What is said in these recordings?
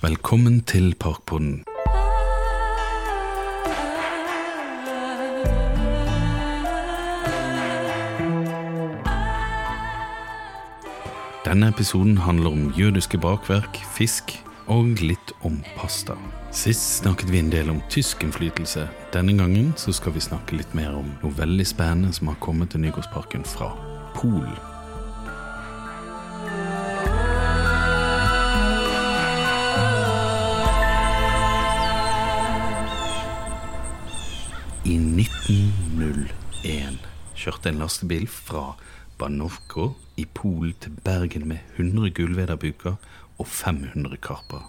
Velkommen til Parkpodden. Denne episoden handler om jødiske bakverk, fisk og litt om pasta. Sist snakket vi en del om tysk innflytelse. Denne gangen så skal vi snakke litt mer om noe veldig spennende som har kommet til Nygårdsparken fra Polen. I 1901 kjørte en lastebil fra Banovko i Polen til Bergen med 100 gullvederbuker og 500 karper.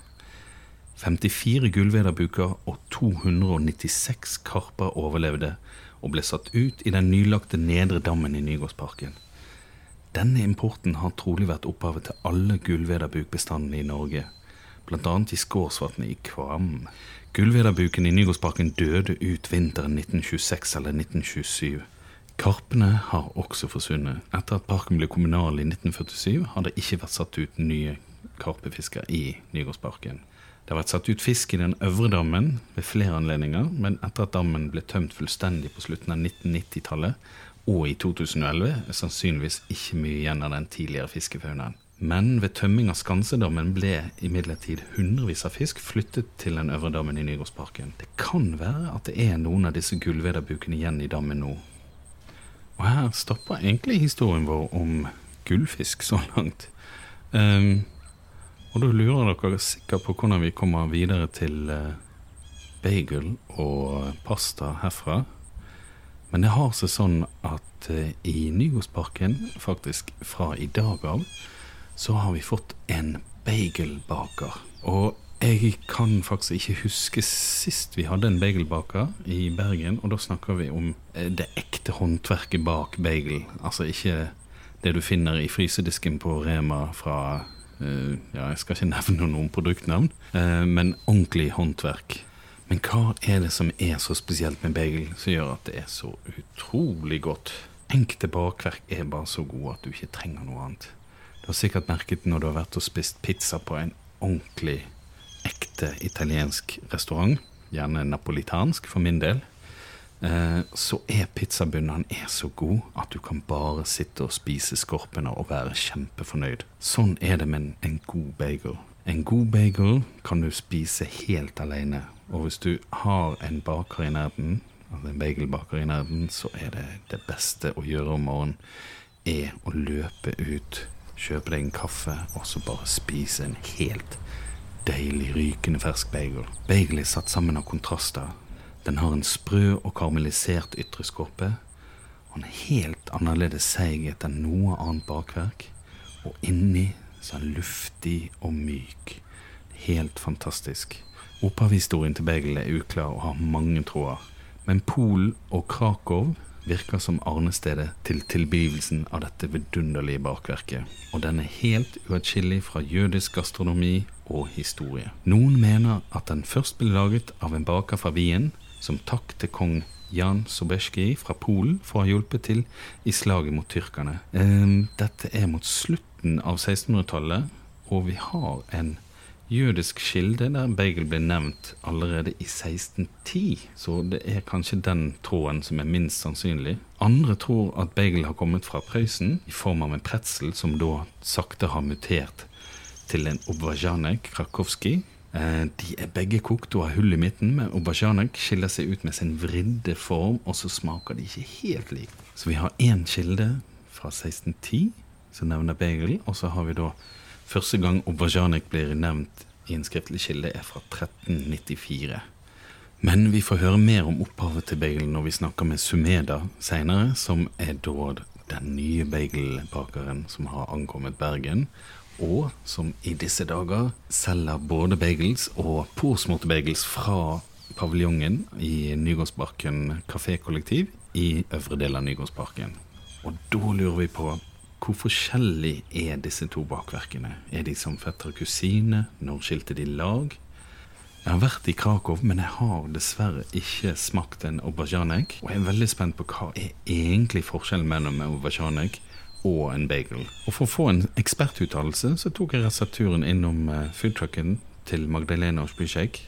54 gullvederbuker og 296 karper overlevde og ble satt ut i den nylagte Nedre Dammen i Nygårdsparken. Denne importen har trolig vært opphavet til alle gullvederbukbestandene i Norge, bl.a. i Skårsvatnet i Kvam. Gullvederbuken i Nygårdsparken døde ut vinteren 1926 eller 1927. Karpene har også forsvunnet. Etter at parken ble kommunal i 1947, har det ikke vært satt ut nye karpefisker i Nygårdsparken. Det har vært satt ut fisk i den øvre dammen ved flere anledninger, men etter at dammen ble tømt fullstendig på slutten av 1990-tallet og i 2011, er sannsynligvis ikke mye igjen av den tidligere fiskefaunaen. Men ved tømming av Skansedammen ble imidlertid hundrevis av fisk flyttet til den øvre dammen i Nygårdsparken. Det kan være at det er noen av disse gullvederbukene igjen i dammen nå. Og her stopper egentlig historien vår om gullfisk så langt. Um, og da lurer dere sikkert på hvordan vi kommer videre til uh, bagel og pasta herfra. Men det har seg sånn at uh, i Nygårdsparken, faktisk fra i dag av, så har vi fått en bagelbaker. Og jeg kan faktisk ikke huske sist vi hadde en bagelbaker i Bergen, og da snakker vi om eh, det ekte håndverket bak bagel. Altså ikke det du finner i frysedisken på Rema fra uh, Ja, jeg skal ikke nevne noen produktnavn, uh, men ordentlig håndverk. Men hva er det som er så spesielt med bagel som gjør at det er så utrolig godt? Enkelte bakverk er bare så gode at du ikke trenger noe annet. Du har sikkert merket når du har vært og spist pizza på en ordentlig ekte italiensk restaurant, gjerne napolitansk for min del, eh, så er pizzabunnen så god at du kan bare sitte og spise skorpene og være kjempefornøyd. Sånn er det med en god bagel. En god bagel kan du spise helt alene, og hvis du har en baker i nærheten, altså en bagelbaker i nærheten, så er det det beste å gjøre om morgenen, er å løpe ut, kjøpe deg en kaffe, og så bare spise en helt deilig, rykende fersk bagel. Bagel er satt sammen av kontraster. Den har en sprø og karamellisert ytre skorpe, og en helt annerledes seighet enn noe annet bakverk. Og inni så er den luftig og myk. Helt fantastisk. Opphavshistorien til bagel er uklar og har mange tråder. Men Polen og Krakow virker som arnestedet til tilblivelsen av dette vidunderlige bakverket, og den er helt uatskillelig fra jødisk gastronomi og historie. Noen mener at den først ble laget av en baker fra Wien, som takk til kong Jan Sobeski fra Polen for å ha hjulpet til i slaget mot tyrkerne. Dette er mot slutten av 1600-tallet, og vi har en jødisk kilde der Beigel ble nevnt allerede i 1610, så det er kanskje den tråden som er minst sannsynlig. Andre tror at Beigel har kommet fra Prøysen i form av en pretzel som da sakte har mutert til en obvajanek krakowski. De er begge kokt og har hull i midten, men obvajanek skiller seg ut med sin vridde form, og så smaker de ikke helt likt. Så vi har én kilde fra 1610 som nevner Beigel, og så har vi da Første gang Obvajanek blir nevnt i en skriftlig kilde, er fra 1394. Men vi får høre mer om opphavet til bagelen når vi snakker med Sumeda seinere, som er da den nye bagelbakeren som har ankommet Bergen, og som i disse dager selger både bagels og påsmurte bagels fra paviljongen i Nygårdsparken kafékollektiv i øvre del av Nygårdsparken. Og da lurer vi på hvor forskjellig er disse to bakverkene? Er de som fetter og kusine? Når skilte de lag? Jeg har vært i Krakow, men jeg har dessverre ikke smakt en aubergianek. Og jeg er veldig spent på hva er egentlig forskjellen mellom en aubergianek og en bagel. Og for å få en ekspertuttalelse så tok jeg resepturen innom foodtrucken til Magdalena Spysjek.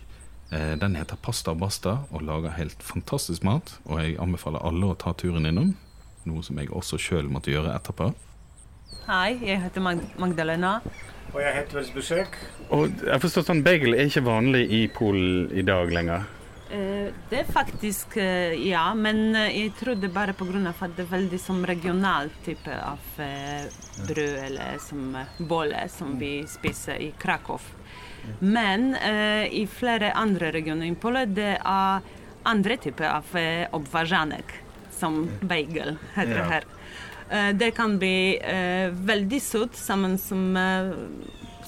Eh, Den heter Pasta Basta og lager helt fantastisk mat. Og jeg anbefaler alle å ta turen innom, noe som jeg også sjøl måtte gjøre etterpå. Hei, jeg heter Mag Magdalena. Og jeg heter Vels besøk. Og jeg forstår sånn, Bagel er ikke vanlig i Polen i dag lenger. Eh, det er faktisk eh, ja, men eh, jeg trodde bare pga. at det er veldig som regional type av brød eller som bolle som vi spiser i Krakow. Men eh, i flere andre regioner i Polen det er andre typer av eh, som bagel heter Ja. her. Eh, det kan bli eh, veldig søt sammen som eh,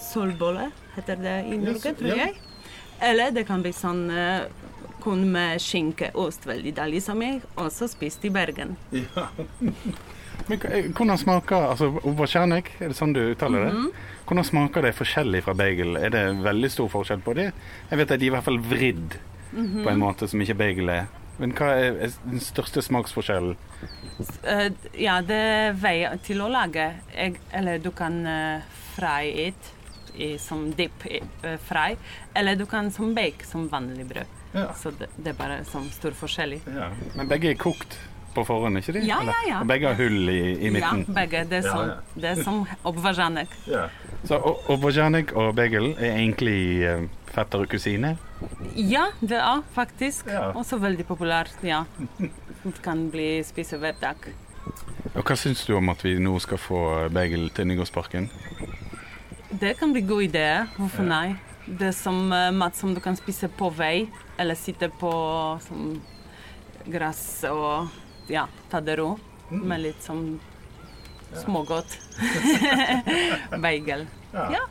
solbolle, heter det i Norge, tror ja. jeg. Eller det kan bli sånn kun med skinke og ost, veldig deilig, som jeg også spiste i Bergen. Men eh, hvordan smaker altså, Obakjernik, er det sånn du uttaler det? Hvordan smaker det forskjellig fra bagel? Er det veldig stor forskjell på det? Jeg vet at de er i hvert fall vridd på en måte som ikke bagel er. Men hva er den største smaksforskjellen? Uh, ja, det er vei til å lage. Jeg, eller du kan uh, fry it i, som dip eh, fry, eller du kan som bake som vanlig brød. Ja. Så det, det er bare som stor forskjell. Men begge er kokt på forhånd, ikke de? Ja, ja, ja. Og begge har hull i, i Ja, begge. Det er som, ja. det er som obvajanek. Så obvajanek og bagel er egentlig fetter og kusine? Ja, det er faktisk Ja. også veldig populært. Ja. Det kan bli spise hver dag. Og hva syns du om at vi nå skal få bagel til Nygårdsparken? Det kan bli god idé. Hvorfor nei? Det er som eh, mat som du kan spise på vei, eller sitte på som gress og ja, ta det ro. Med litt sånn smågodt. Bagel. Ja.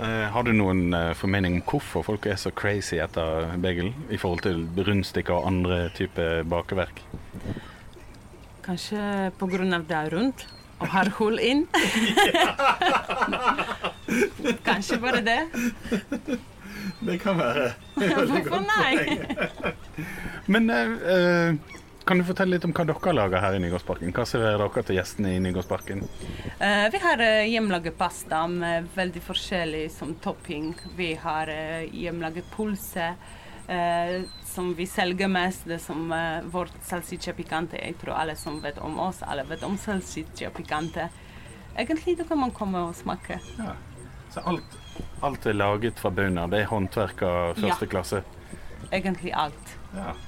Eh, har du noen eh, formening om hvorfor folk er så crazy etter bagel i forhold til rundstykker og andre typer bakeverk? Kanskje av det er rundt og har hull inn. Kanskje bare det. Det kan være. Hvorfor nei? Men uh, kan du fortelle litt om hva dere lager her i Nygårdsparken? Hva serverer dere til gjestene i Nygårdsparken? Uh, vi har uh, hjemmelaget pasta med veldig forskjellig som topping. Vi har uh, hjemmelaget pølse, eh, som vi selger mest. Det som vårt salsiccia picante. Jeg tror alle som vet om oss, alle vet om salsiccia picante. Egentlig da kan man komme og smake. Så alt, alt er laget fra bunnen av? Det er håndverk av første Ja. klasse? Egentlig alt. Ja.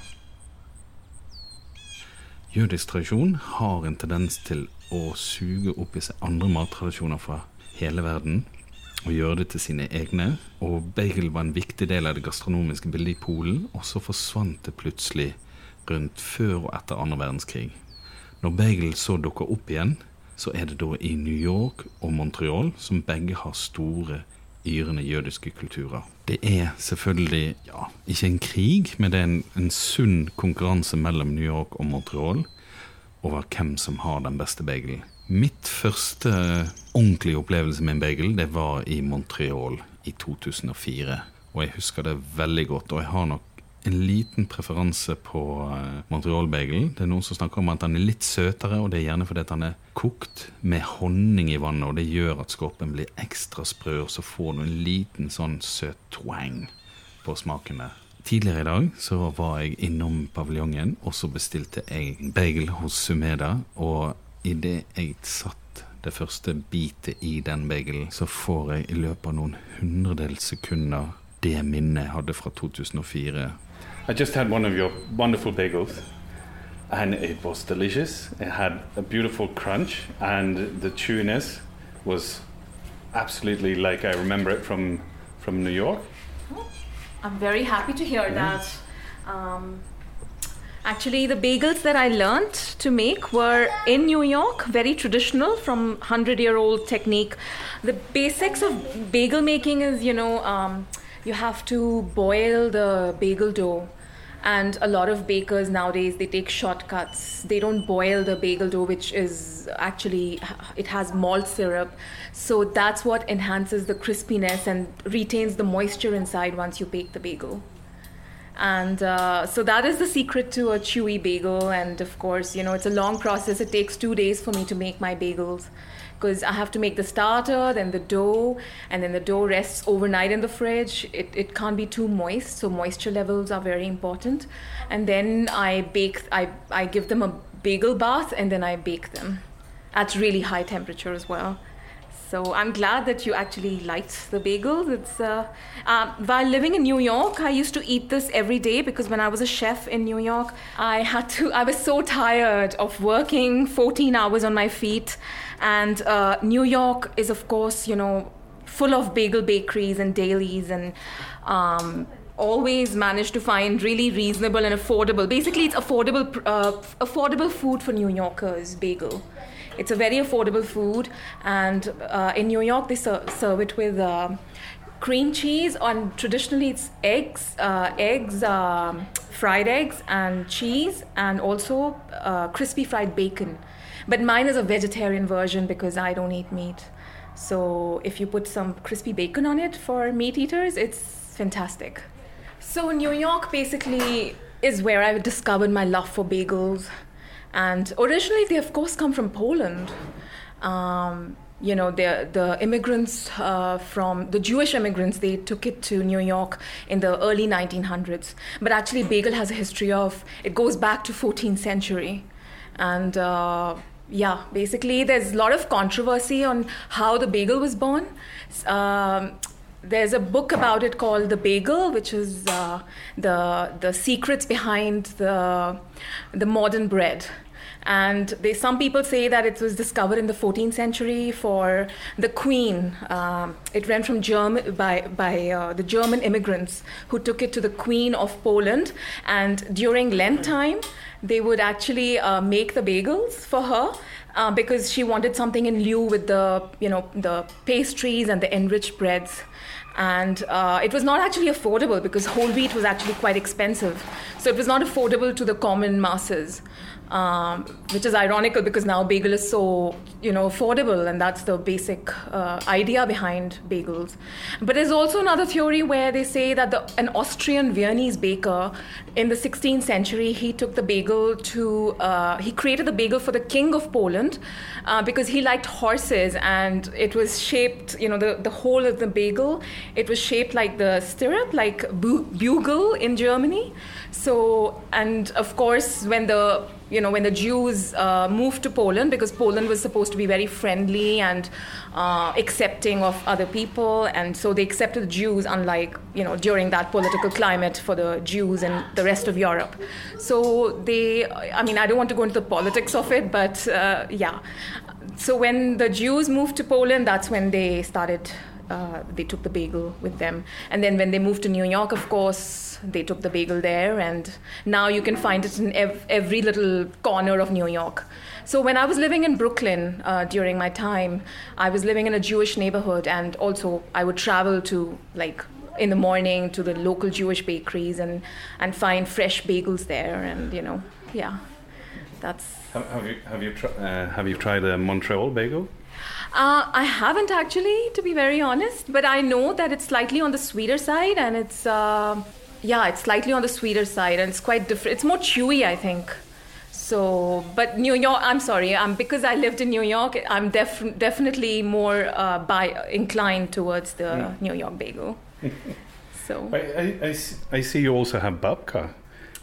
Jødisk tradisjon har en tendens til å suge opp i seg andre mattradisjoner fra hele verden og gjøre det til sine egne. Og bagel var en viktig del av det gastronomiske bildet i Polen, og så forsvant det plutselig rundt før og etter andre verdenskrig. Når bagel så dukker opp igjen, så er det da i New York og Montreal, som begge har store, yrende jødiske kulturer. Det er selvfølgelig ja, ikke en krig, men det er en, en sunn konkurranse mellom New York og Montreal over hvem som har den beste bagelen. Mitt første ordentlige opplevelse med en bagel, det var i Montreal i 2004. Og jeg husker det veldig godt, og jeg har nok en liten preferanse på eh, Montreal-bagelen. Det er noen som snakker om at den er litt søtere, og det er gjerne fordi at den er kokt med honning i vannet, og det gjør at skorpen blir ekstra sprø, og så får du en liten sånn søt twang på smakene. Tidligere i dag så var jeg innom paviljongen, og så bestilte jeg en bagel hos Sumeda, og idet jeg satt det første bitet i den bagelen, så får jeg i løpet av noen hundredels sekunder det minnet jeg hadde fra 2004. I just had one of your wonderful bagels, and it was delicious. It had a beautiful crunch, and the chewiness was absolutely like I remember it from from New York. I'm very happy to hear that. Um, actually, the bagels that I learned to make were in New York, very traditional from 100 year old technique. The basics of bagel making is, you know, um, you have to boil the bagel dough. And a lot of bakers nowadays they take shortcuts. They don't boil the bagel dough, which is actually it has malt syrup, so that's what enhances the crispiness and retains the moisture inside once you bake the bagel. And uh, so that is the secret to a chewy bagel. And of course, you know, it's a long process. It takes two days for me to make my bagels because I have to make the starter, then the dough, and then the dough rests overnight in the fridge. It, it can't be too moist, so moisture levels are very important. And then I bake, I, I give them a bagel bath, and then I bake them at really high temperature as well. So I'm glad that you actually liked the bagels. It's uh, uh, while living in New York, I used to eat this every day because when I was a chef in New York, I had to. I was so tired of working 14 hours on my feet, and uh, New York is, of course, you know, full of bagel bakeries and dailies and. Um, always managed to find really reasonable and affordable. Basically, it's affordable, uh, affordable food for New Yorkers. Bagel. It's a very affordable food, and uh, in New York they ser- serve it with uh, cream cheese. And traditionally, it's eggs, uh, eggs, um, fried eggs, and cheese, and also uh, crispy fried bacon. But mine is a vegetarian version because I don't eat meat. So if you put some crispy bacon on it for meat eaters, it's fantastic. So New York basically is where I discovered my love for bagels. And originally, they of course come from Poland. Um, you know, the the immigrants uh, from the Jewish immigrants they took it to New York in the early 1900s. But actually, bagel has a history of it goes back to 14th century, and uh, yeah, basically, there's a lot of controversy on how the bagel was born. Um, there's a book about it called The Bagel, which is uh, the the secrets behind the the modern bread. And they, some people say that it was discovered in the 14th century for the Queen. Um, it ran from German by by uh, the German immigrants who took it to the Queen of Poland, and during Lent time, they would actually uh, make the bagels for her. Uh, because she wanted something in lieu with the, you know, the pastries and the enriched breads and uh, it was not actually affordable because whole wheat was actually quite expensive so it was not affordable to the common masses um, which is ironical because now bagel is so you know affordable and that's the basic uh, idea behind bagels. But there's also another theory where they say that the, an austrian viennese baker in the 16th century he took the bagel to uh, he created the bagel for the king of poland uh, because he liked horses and it was shaped you know the, the whole of the bagel it was shaped like the stirrup like bu- bugle in germany so and of course when the you know, when the Jews uh, moved to Poland, because Poland was supposed to be very friendly and uh, accepting of other people, and so they accepted the Jews, unlike you know during that political climate for the Jews and the rest of Europe. So they, I mean, I don't want to go into the politics of it, but uh, yeah. So when the Jews moved to Poland, that's when they started uh, they took the bagel with them. And then when they moved to New York, of course, they took the bagel there. And now you can find it in ev- every little corner of New York. So when I was living in Brooklyn uh, during my time, I was living in a Jewish neighborhood, and also I would travel to like in the morning to the local Jewish bakeries and and find fresh bagels there, and you know, yeah, that's. Have, have you have you, tr- uh, have you tried a Montreal bagel? Uh, I haven't actually, to be very honest, but I know that it's slightly on the sweeter side, and it's uh, yeah, it's slightly on the sweeter side, and it's quite different. It's more chewy, I think. So, but New York, I'm sorry, um, because I lived in New York, I'm def- definitely more uh, by inclined towards the Yeah. New York bagel. so I, I, I see- I see you also have babka.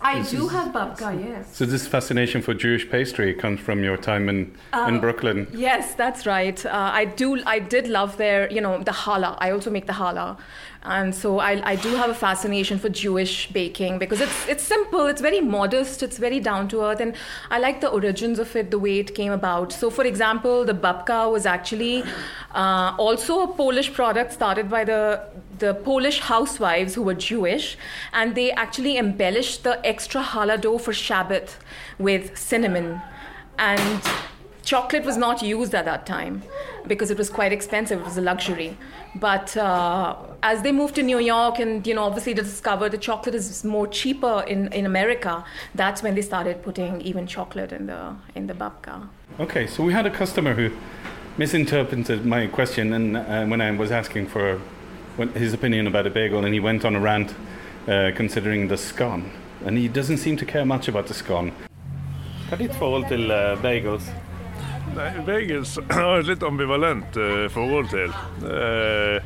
I This do is- have babka, yes. So this fascination for Jewish pastry comes from your time in, in Brooklyn. Yes, that's right. Uh, I do. I did love their, you know, the challah. I also make the challah, and so I, I do have a fascination for Jewish baking because it's it's simple, it's very modest, it's very down to earth, and I like the origins of it, the way it came about. So, for example, the babka was actually uh, also a Polish product started by the the Polish housewives who were Jewish, and they actually embellished the extra challah dough for Shabbat with cinnamon. And chocolate was not used at that time because it was quite expensive. It was a luxury. But uh, as they moved to new york and you know obviously discovered the chocolate is more cheaper in, in america that's when they started putting even chocolate in the in the babka. Okay, so we had a customer who misinterpreted my question and uh, when I was asking for his opinion about a bagel, and he went on a rant uh, considering the scone. And he doesn't seem to care much about the scone. Hva er ditt forhold til uh, bagels? Nei, Bagels har jeg et litt ambivalent uh, forhold til. Uh,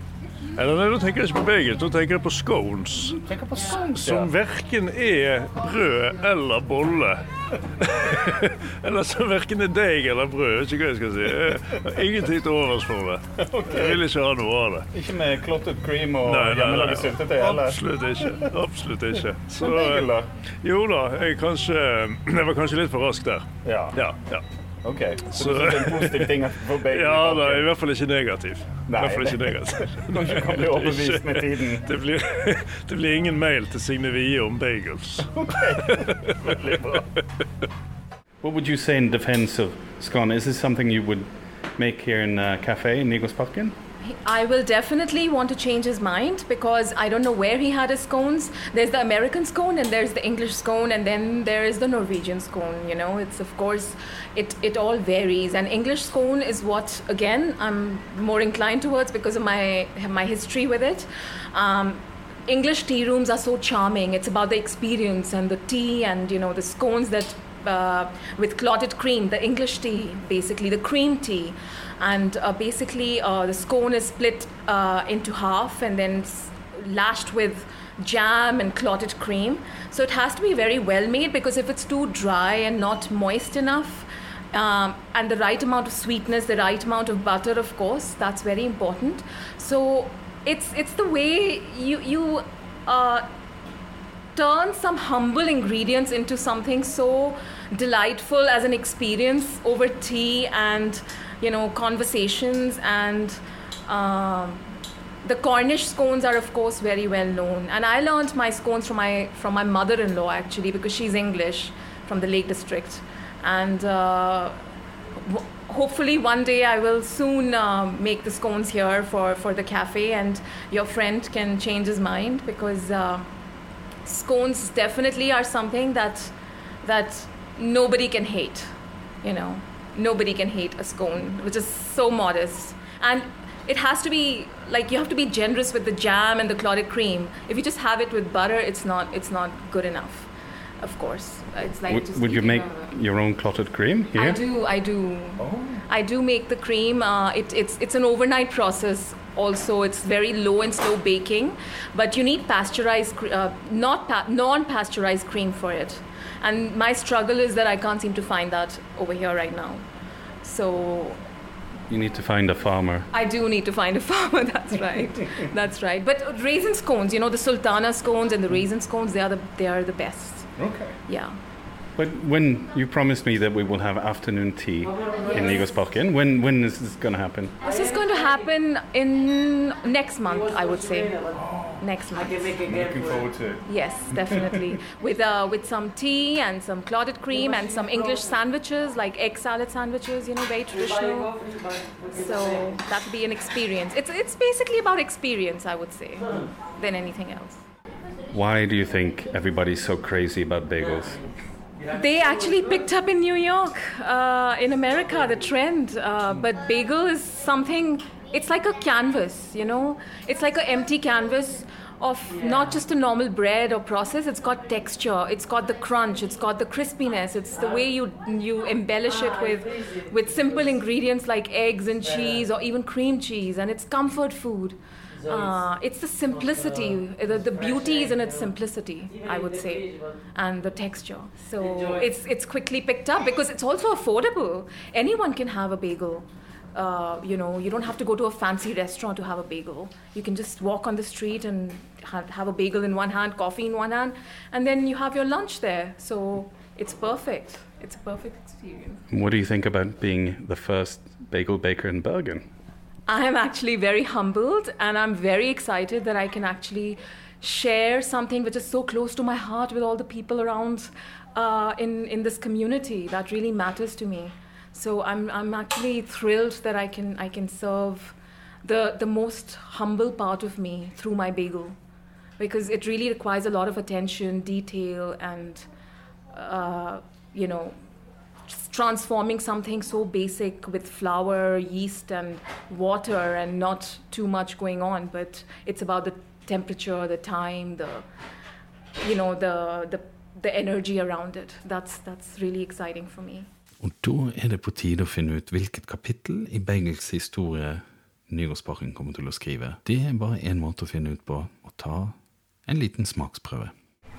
eller nei, Nå tenker jeg ikke på bagels, nå tenker jeg på scones. Tenker på scones ja. Som verken er brød eller bolle. eller så verken er deig eller brød. Ikke hva jeg skal si. Jeg har ingenting til overs for det. Jeg vil ikke ha noe av det. Ikke med clotted cream og hjemmelaget syltetøy heller. Absolutt ikke. Absolutt ikke. Så, da? Jo da, jeg, kanskje, jeg var kanskje litt for rask der. Ja. Ja, ja. OK. Så, Så- du synes det er en positiv ting for bagel? ja da, i hvert fall ikke negativ. I hvert fall ikke negativ. Kanskje kan bli overbevist med tiden. Det blir, det blir ingen mail til Signe Wie om bagels. Veldig bra. What would you say in defense of scone? Is this something you would make here in a cafe in Nygårdsparken? I will definitely want to change his mind because I don't know where he had his scones. There's the American scone and there's the English scone and then there is the Norwegian scone. You know, it's of course it it all varies. And English scone is what again I'm more inclined towards because of my my history with it. Um, English tea rooms are so charming. It's about the experience and the tea and you know the scones that uh, with clotted cream, the English tea, basically the cream tea, and uh, basically uh, the scone is split uh, into half and then lashed with jam and clotted cream. So it has to be very well made because if it's too dry and not moist enough, um, and the right amount of sweetness, the right amount of butter, of course, that's very important. So it's it's the way you you uh, turn some humble ingredients into something so delightful as an experience over tea and you know conversations and um, the Cornish scones are of course very well known. And I learned my scones from my from my mother-in-law actually because she's English from the Lake District. And uh, w- hopefully one day I will soon uh, make the scones here for, for the cafe and your friend can change his mind because uh, scones definitely are something that that nobody can hate you know nobody can hate a scone which is so modest and it has to be like you have to be generous with the jam and the clotted cream if you just have it with butter it's not it's not good enough of course it's like Would, just would you make a- your own clotted cream here? I do. I do. I do make the cream. Uh, it, it's it's an overnight process. Also, it's very low and slow baking, but you need pasteurized, uh, not pa- non-pasteurized cream for it. And my struggle is that I can't seem to find that over here right now. So You need to find a farmer. I do need to find a farmer. That's right. That's right. But raisin scones, you know, the sultana scones and the raisin scones, they are the they are the best. Okay. Yeah. But when you promised me that we will have afternoon tea in Nygårdsparken, when when is this going to happen? This is going to happen in next month, I would say. Next month. Looking forward to it. Yes, definitely. with uh, with some tea and some clotted cream and some English sandwiches, like egg salad sandwiches. You know, very traditional. So that would be an experience. It's it's basically about experience, I would say, than anything else. Why do you think everybody's so crazy about bagels? They actually picked up in New York, uh, in America, the trend. Uh, but bagel is something, it's like a canvas, you know? It's like an empty canvas of not just a normal bread or process, it's got texture, it's got the crunch, it's got the crispiness, it's the way you, you embellish it with, with simple ingredients like eggs and cheese or even cream cheese, and it's comfort food. Uh, it's the simplicity, the, the beauty is in its simplicity, I would say, and the texture. So it's it's quickly picked up because it's also affordable. Anyone can have a bagel. Uh, you know, you don't have to go to a fancy restaurant to have a bagel. You can just walk on the street and ha- have a bagel in one hand, coffee in one hand, and then you have your lunch there. So it's perfect. It's a perfect experience. What do you think about being the first bagel baker in Bergen? I am actually very humbled and I'm very excited that I can actually share something which is so close to my heart with all the people around uh, in, in this community that really matters to me. So I'm, I'm actually thrilled that I can, I can serve the, the most humble part of me through my bagel because it really requires a lot of attention, detail, and, uh, you know, transforming something so basic with flour, yeast, and water, and not too much going on. But it's about the temperature, the time, the you know the the the energy around it. That's that's really exciting for me. Og da er det på tide å finne ut hvilket kapittel i Bengels historie Nygårdsbakken kommer til å skrive. Det er bare én måte å finne ut på, å ta en liten smaksprøve.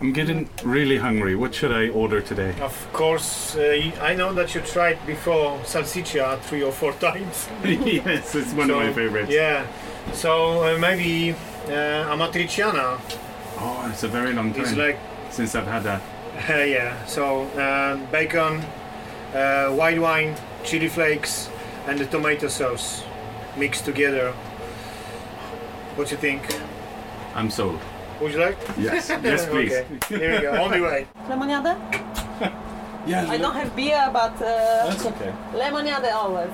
I'm getting really hungry. What should I order today? Of course, uh, I know that you tried before salsiccia three or four times. yes, it's one of my favorites. Yeah, so uh, maybe uh, amatriciana Oh, it's a very long time like, since I've had that. yeah, so uh, bacon, uh, white wine, chili flakes, and the tomato sauce mixed together. What do you think? I'm sold. Would you like? Yes, yes, please. Okay, here we go. On the way. Lemonade? Yeah, I don't have beer, but uh, that's okay. lemonade always.